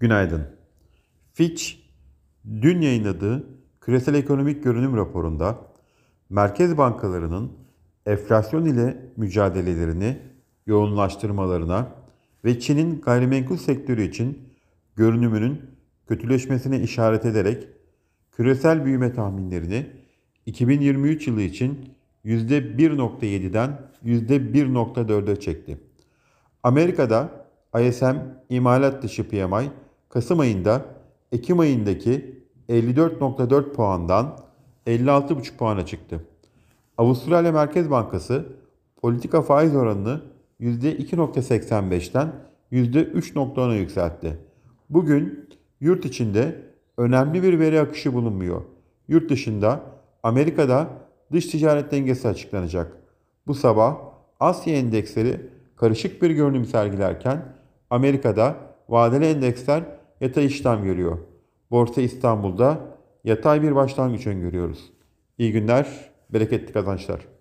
Günaydın. Fitch, dün yayınladığı küresel ekonomik görünüm raporunda merkez bankalarının enflasyon ile mücadelelerini yoğunlaştırmalarına ve Çin'in gayrimenkul sektörü için görünümünün kötüleşmesine işaret ederek küresel büyüme tahminlerini 2023 yılı için %1.7'den %1.4'e çekti. Amerika'da ISM imalat dışı PMI Kasım ayında Ekim ayındaki 54.4 puandan 56.5 puana çıktı. Avustralya Merkez Bankası politika faiz oranını %2.85'ten %3.10'a yükseltti. Bugün yurt içinde önemli bir veri akışı bulunmuyor. Yurt dışında Amerika'da dış ticaret dengesi açıklanacak. Bu sabah Asya endeksleri karışık bir görünüm sergilerken Amerika'da vadeli endeksler yatay işlem görüyor. Borsa İstanbul'da yatay bir başlangıç öngörüyoruz. İyi günler, bereketli kazançlar.